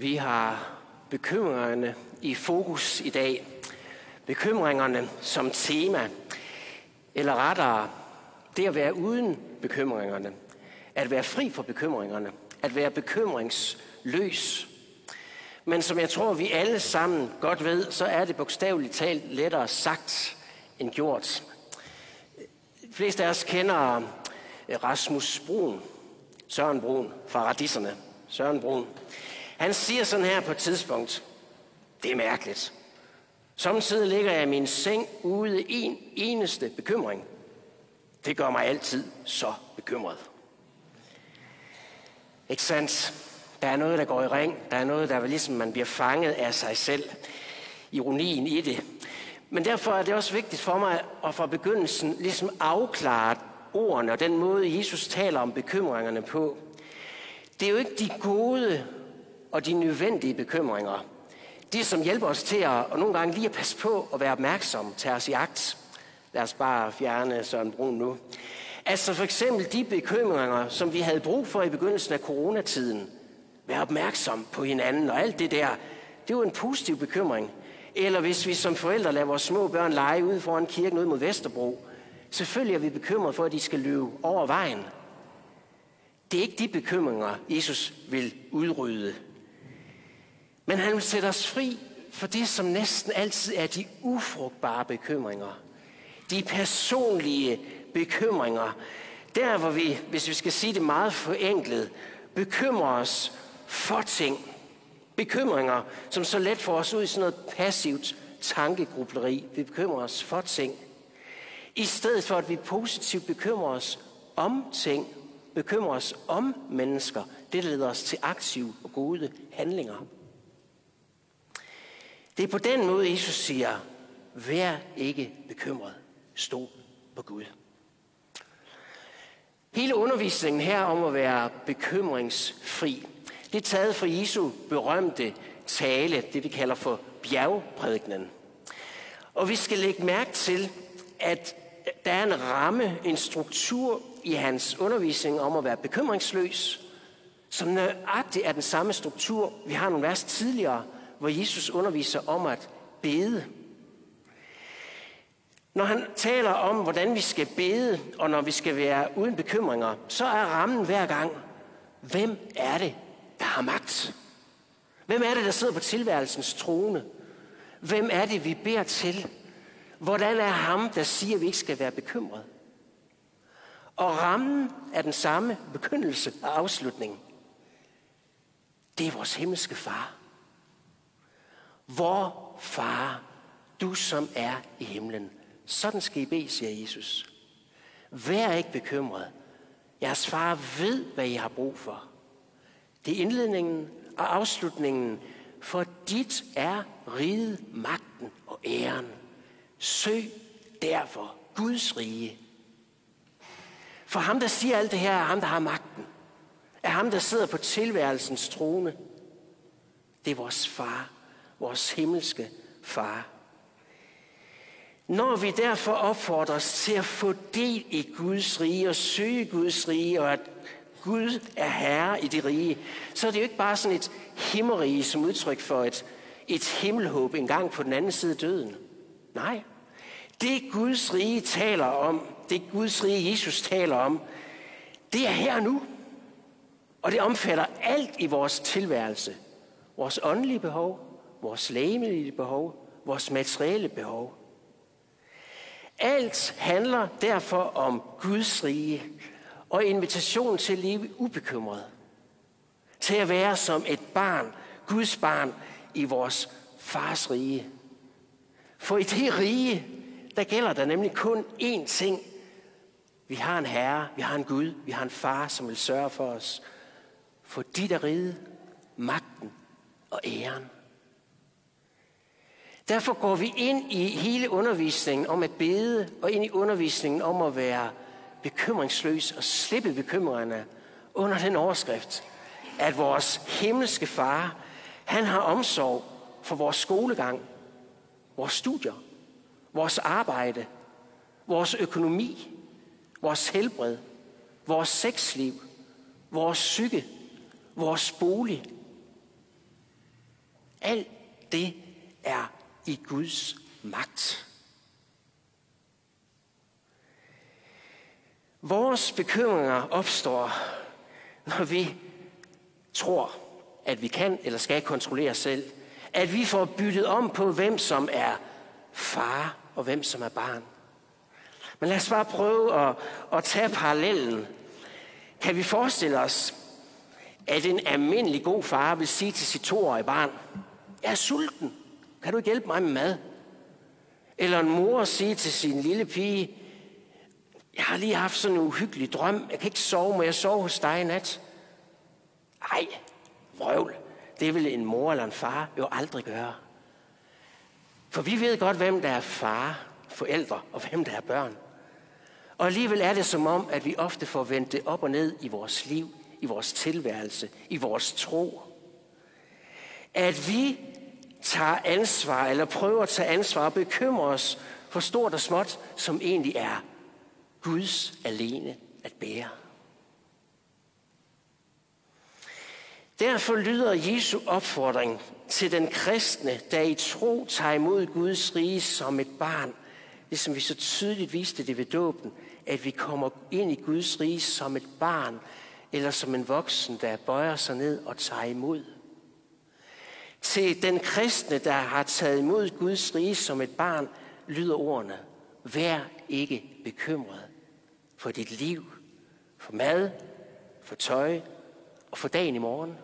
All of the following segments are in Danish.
Vi har bekymringerne i fokus i dag. Bekymringerne som tema. Eller rettere, det at være uden bekymringerne. At være fri for bekymringerne. At være bekymringsløs. Men som jeg tror, vi alle sammen godt ved, så er det bogstaveligt talt lettere sagt end gjort. De fleste af os kender eh, Rasmus Brun, Søren Brun fra Radisserne. Søren Brun. Han siger sådan her på et tidspunkt, det er mærkeligt. Samtidig ligger jeg i min seng ude en eneste bekymring. Det gør mig altid så bekymret. Ikke sandt? Der er noget, der går i ring. Der er noget, der ligesom man bliver fanget af sig selv. Ironien i det. Men derfor er det også vigtigt for mig at fra begyndelsen ligesom afklare ordene og den måde, Jesus taler om bekymringerne på. Det er jo ikke de gode og de nødvendige bekymringer. De, som hjælper os til at, og nogle gange lige at passe på og være opmærksom, tage os i agt. Lad os bare fjerne Søren Brun nu. Altså for eksempel de bekymringer, som vi havde brug for i begyndelsen af coronatiden. Være opmærksom på hinanden og alt det der. Det er jo en positiv bekymring. Eller hvis vi som forældre lader vores små børn lege ude foran kirken ud mod Vesterbro. Selvfølgelig er vi bekymrede for, at de skal løbe over vejen. Det er ikke de bekymringer, Jesus vil udrydde. Men han vil sætte os fri for det, som næsten altid er de ufrugtbare bekymringer. De personlige bekymringer. Der, hvor vi, hvis vi skal sige det meget forenklet, bekymrer os for ting. Bekymringer, som så let får os ud i sådan noget passivt tankegrubleri. Vi bekymrer os for ting. I stedet for, at vi positivt bekymrer os om ting, bekymrer os om mennesker. Det leder os til aktive og gode handlinger. Det er på den måde, Jesus siger, vær ikke bekymret. Stå på Gud. Hele undervisningen her om at være bekymringsfri, det er taget fra Jesu berømte tale, det vi kalder for bjergprædiknen. Og vi skal lægge mærke til, at der er en ramme, en struktur i hans undervisning om at være bekymringsløs, som nøjagtigt er den samme struktur, vi har nogle vers tidligere, hvor Jesus underviser om at bede. Når han taler om, hvordan vi skal bede, og når vi skal være uden bekymringer, så er rammen hver gang, hvem er det, der har magt? Hvem er det, der sidder på tilværelsens trone? Hvem er det, vi beder til? Hvordan er ham, der siger, at vi ikke skal være bekymret? Og rammen er den samme begyndelse og afslutning. Det er vores himmelske far. Vor far, du som er i himlen. Sådan skal I bede, siger Jesus. Vær ikke bekymret. Jeres far ved, hvad I har brug for. Det er indledningen og afslutningen, for dit er riget, magten og æren. Søg derfor Guds rige. For ham, der siger alt det her, er ham, der har magten. Er ham, der sidder på tilværelsens trone. Det er vores far, vores himmelske far. Når vi derfor opfordres til at få del i Guds rige og søge Guds rige, og at Gud er herre i det rige, så er det jo ikke bare sådan et himmerige som udtryk for et, et himmelhåb engang på den anden side af døden. Nej, det Guds rige taler om, det Guds rige Jesus taler om, det er her nu. Og det omfatter alt i vores tilværelse. Vores åndelige behov, vores lægelige behov, vores materielle behov. Alt handler derfor om Guds rige og invitation til at leve ubekymret. Til at være som et barn, Guds barn i vores fars rige. For i det rige, der gælder der nemlig kun én ting. Vi har en herre, vi har en Gud, vi har en far, som vil sørge for os. For de er rige, magten og æren. Derfor går vi ind i hele undervisningen om at bede, og ind i undervisningen om at være bekymringsløs og slippe bekymringerne under den overskrift, at vores himmelske far, han har omsorg for vores skolegang, vores studier, vores arbejde, vores økonomi, vores helbred, vores sexliv, vores psyke, vores bolig. Alt det er i Guds magt. Vores bekymringer opstår, når vi tror, at vi kan eller skal kontrollere selv. At vi får byttet om på, hvem som er far og hvem som er barn. Men lad os bare prøve at, at tage parallellen. Kan vi forestille os, at en almindelig god far vil sige til sit toårige barn, jeg er sulten, kan du ikke hjælpe mig med mad? Eller en mor sige til sin lille pige, jeg har lige haft sådan en uhyggelig drøm, jeg kan ikke sove, må jeg sove hos dig i nat? Ej, vrøvl, det vil en mor eller en far jo aldrig gøre. For vi ved godt, hvem der er far, forældre, og hvem der er børn. Og alligevel er det som om, at vi ofte får vendt det op og ned i vores liv, i vores tilværelse, i vores tro. At vi tager ansvar, eller prøver at tage ansvar og bekymrer os for stort og småt, som egentlig er Guds alene at bære. Derfor lyder Jesu opfordring til den kristne, der i tro tager imod Guds rige som et barn, ligesom vi så tydeligt viste det ved dåben, at vi kommer ind i Guds rige som et barn, eller som en voksen, der bøjer sig ned og tager imod. Til den kristne, der har taget imod Guds rige som et barn, lyder ordene, vær ikke bekymret for dit liv, for mad, for tøj og for dagen i morgen.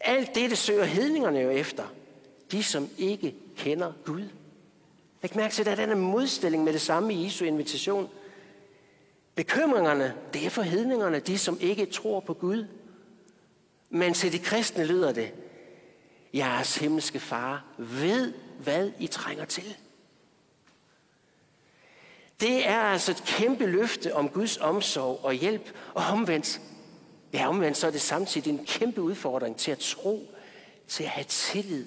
Alt dette søger hedningerne jo efter, de som ikke kender Gud. Læg mærke til, at der er denne modstilling med det samme i Jesu invitation. Bekymringerne, det er for hedningerne, de som ikke tror på Gud. Men til de kristne lyder det, jeres himmelske far ved, hvad I trænger til. Det er altså et kæmpe løfte om Guds omsorg og hjælp, og omvendt, ja omvendt, så er det samtidig en kæmpe udfordring til at tro, til at have tillid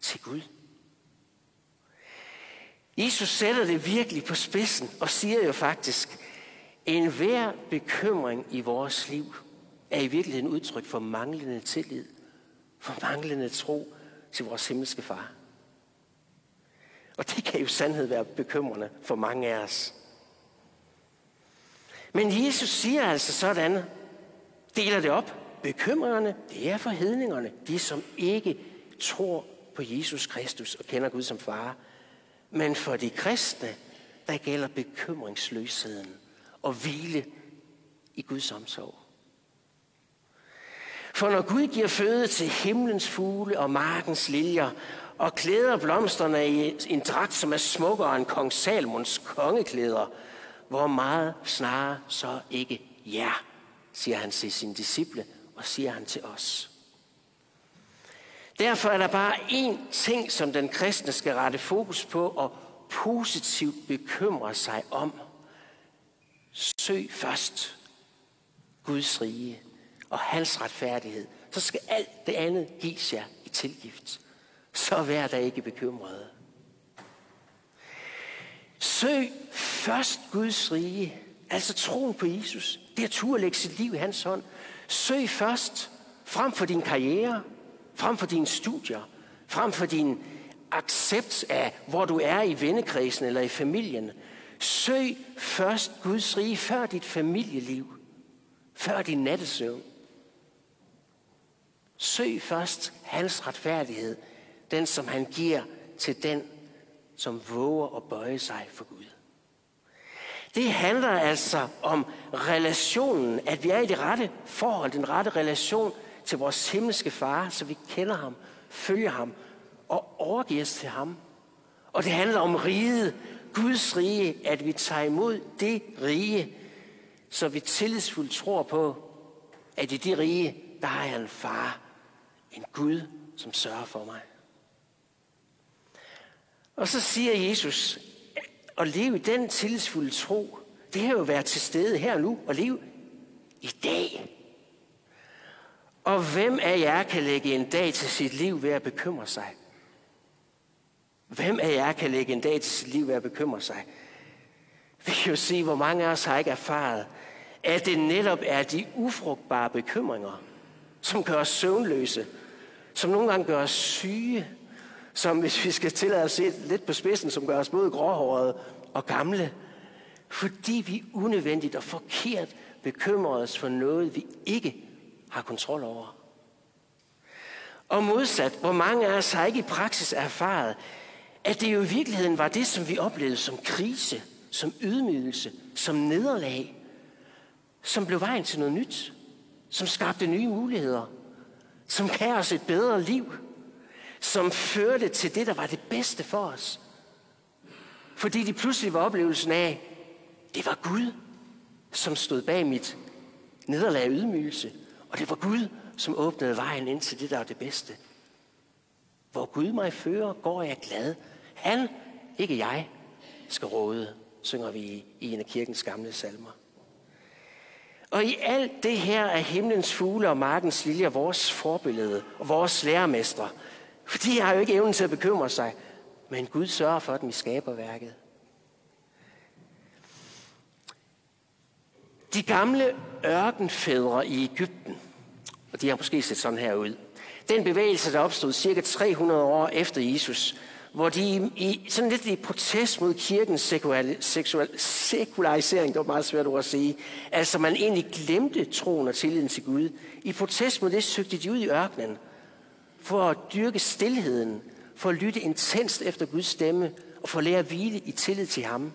til Gud. Jesus sætter det virkelig på spidsen og siger jo faktisk, en hver bekymring i vores liv er i virkeligheden udtryk for manglende tillid, for manglende tro til vores himmelske far. Og det kan jo sandhed være bekymrende for mange af os. Men Jesus siger altså sådan, deler det op. Bekymringerne, det er for hedningerne, de som ikke tror på Jesus Kristus og kender Gud som far. Men for de kristne, der gælder bekymringsløsheden og hvile i Guds omsorg. For når Gud giver føde til himlens fugle og markens liljer, og klæder blomsterne i en dragt, som er smukkere end kong Salmons kongeklæder, hvor meget snarere så ikke ja, siger han til sine disciple, og siger han til os. Derfor er der bare én ting, som den kristne skal rette fokus på og positivt bekymre sig om. Søg først Guds rige og hans retfærdighed. Så skal alt det andet gives jer i tilgift så vær der ikke bekymret. Søg først Guds rige, altså troen på Jesus. Det er at turde lægge sit liv i hans hånd. Søg først frem for din karriere, frem for dine studier, frem for din accept af, hvor du er i vennekredsen eller i familien. Søg først Guds rige før dit familieliv, før din nattesøvn. Søg først hans retfærdighed, den som han giver til den, som våger at bøje sig for Gud. Det handler altså om relationen, at vi er i det rette forhold, den rette relation til vores himmelske far, så vi kender ham, følger ham og overgiver os til ham. Og det handler om riget, Guds rige, at vi tager imod det rige, så vi tillidsfuldt tror på, at i det rige, der har jeg en far, en Gud, som sørger for mig. Og så siger Jesus, at leve i den tillidsfulde tro, det er jo at være til stede her og nu og leve i dag. Og hvem af jer kan lægge en dag til sit liv ved at bekymre sig? Hvem af jer kan lægge en dag til sit liv ved at bekymre sig? Vi kan jo se, hvor mange af os har ikke erfaret, at det netop er de ufrugtbare bekymringer, som gør os søvnløse, som nogle gange gør os syge, som hvis vi skal tillade os se lidt på spidsen, som gør os både gråhårede og gamle, fordi vi unødvendigt og forkert bekymrer os for noget, vi ikke har kontrol over. Og modsat, hvor mange af os har ikke i praksis erfaret, at det jo i virkeligheden var det, som vi oplevede som krise, som ydmygelse, som nederlag, som blev vejen til noget nyt, som skabte nye muligheder, som gav os et bedre liv, som førte til det, der var det bedste for os. Fordi det pludselig var oplevelsen af, det var Gud, som stod bag mit nederlag og ydmygelse. Og det var Gud, som åbnede vejen ind til det, der var det bedste. Hvor Gud mig fører, går jeg glad. Han, ikke jeg, skal råde, synger vi i en af kirkens gamle salmer. Og i alt det her er himlens fugle og markens liljer vores forbillede og vores lærermestre. For de har jo ikke evnen til at bekymre sig, men Gud sørger for dem i skaberværket. De gamle ørkenfædre i Ægypten, og de har måske set sådan her ud. Den bevægelse, der opstod cirka 300 år efter Jesus, hvor de i sådan lidt i protest mod kirkens sekual, seksual, sekularisering, det var meget svært ord at sige, altså man egentlig glemte troen og tilliden til Gud. I protest mod det søgte de ud i ørkenen for at dyrke stillheden, for at lytte intenst efter Guds stemme og for at lære at hvile i tillid til ham.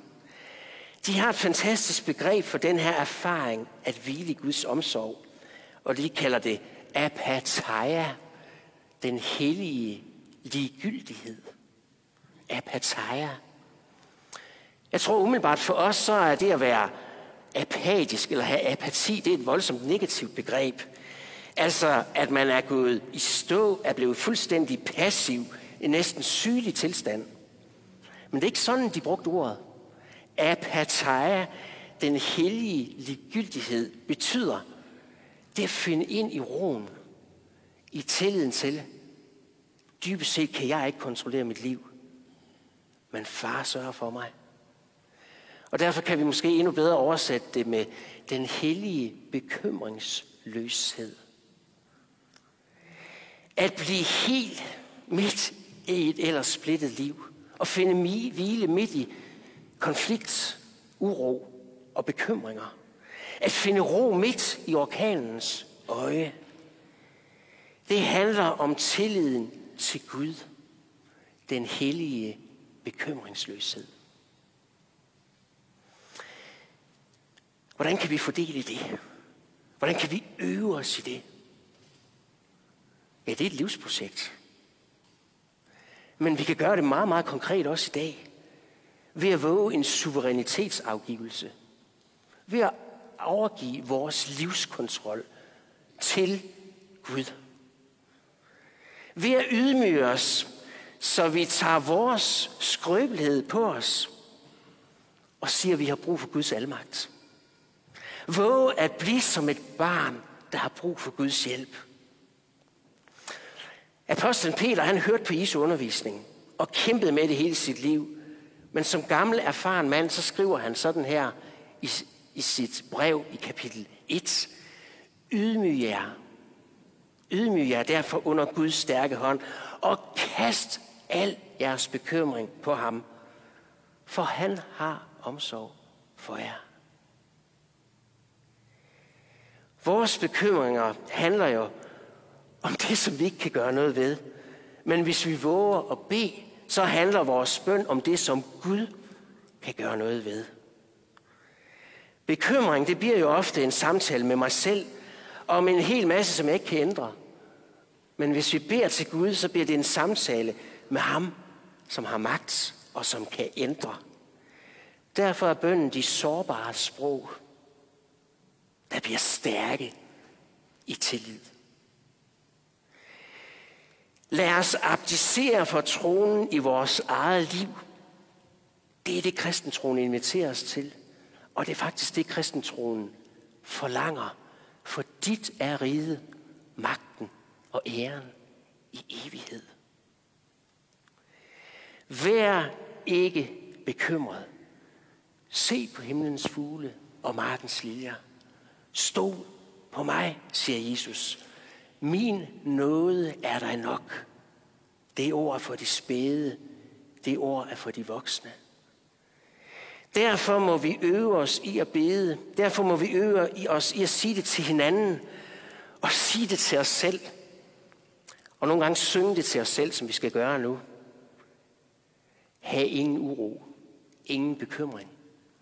De har et fantastisk begreb for den her erfaring at hvile i Guds omsorg, og de kalder det apatheia, den hellige ligegyldighed apatheia. Jeg tror umiddelbart for os, så er det at være apatisk eller have apati, det er et voldsomt negativt begreb. Altså, at man er gået i stå, er blevet fuldstændig passiv, i næsten sygelig tilstand. Men det er ikke sådan, de brugte ordet. Apatheia, den hellige ligegyldighed, betyder det at finde ind i roen, i tilliden til, dybest set kan jeg ikke kontrollere mit liv men far sørger for mig. Og derfor kan vi måske endnu bedre oversætte det med den hellige bekymringsløshed. At blive helt midt i et ellers splittet liv, og finde hvile midt i konflikt, uro og bekymringer. At finde ro midt i orkanens øje. Det handler om tilliden til Gud, den hellige bekymringsløshed. Hvordan kan vi fordele det? Hvordan kan vi øve os i det? Ja, det er et livsprojekt. Men vi kan gøre det meget, meget konkret også i dag. Ved at våge en suverænitetsafgivelse. Ved at overgive vores livskontrol til Gud. Ved at ydmyge os så vi tager vores skrøbelighed på os og siger, at vi har brug for Guds almagt. Våge at blive som et barn, der har brug for Guds hjælp. Apostlen Peter, han hørte på Jesu undervisning og kæmpede med det hele sit liv. Men som gammel erfaren mand, så skriver han sådan her i, i sit brev i kapitel 1. Ydmyg jer. Ydmyg jer derfor under Guds stærke hånd og kast al jeres bekymring på ham, for han har omsorg for jer. Vores bekymringer handler jo om det, som vi ikke kan gøre noget ved. Men hvis vi våger at bede, så handler vores bøn om det, som Gud kan gøre noget ved. Bekymring, det bliver jo ofte en samtale med mig selv, om en hel masse, som jeg ikke kan ændre. Men hvis vi beder til Gud, så bliver det en samtale med ham, som har magt og som kan ændre. Derfor er bønden de sårbare sprog, der bliver stærke i tillid. Lad os abdicere for tronen i vores eget liv. Det er det, kristentroen inviterer os til. Og det er faktisk det, kristentroen forlanger. For dit er riget, magten og æren i evighed. Vær ikke bekymret. Se på himlens fugle og martens liljer. Stå på mig, siger Jesus, Min nåde er dig nok. Det ord er for de spæde. Det ord er for de voksne. Derfor må vi øve os i at bede. Derfor må vi øve os i at sige det til hinanden. Og sige det til os selv. Og nogle gange synge det til os selv, som vi skal gøre nu. Ha' ingen uro. Ingen bekymring.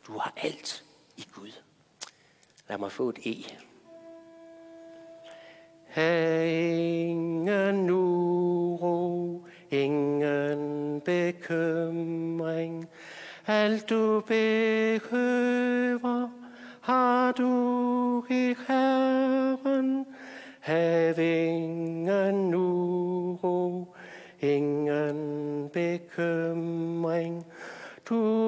Du har alt i Gud. Lad mig få et E. Ha' ingen uro, ingen bekymring. Alt du behøver, har du i Herren. Hav ingen uro, ingen bekymring. Du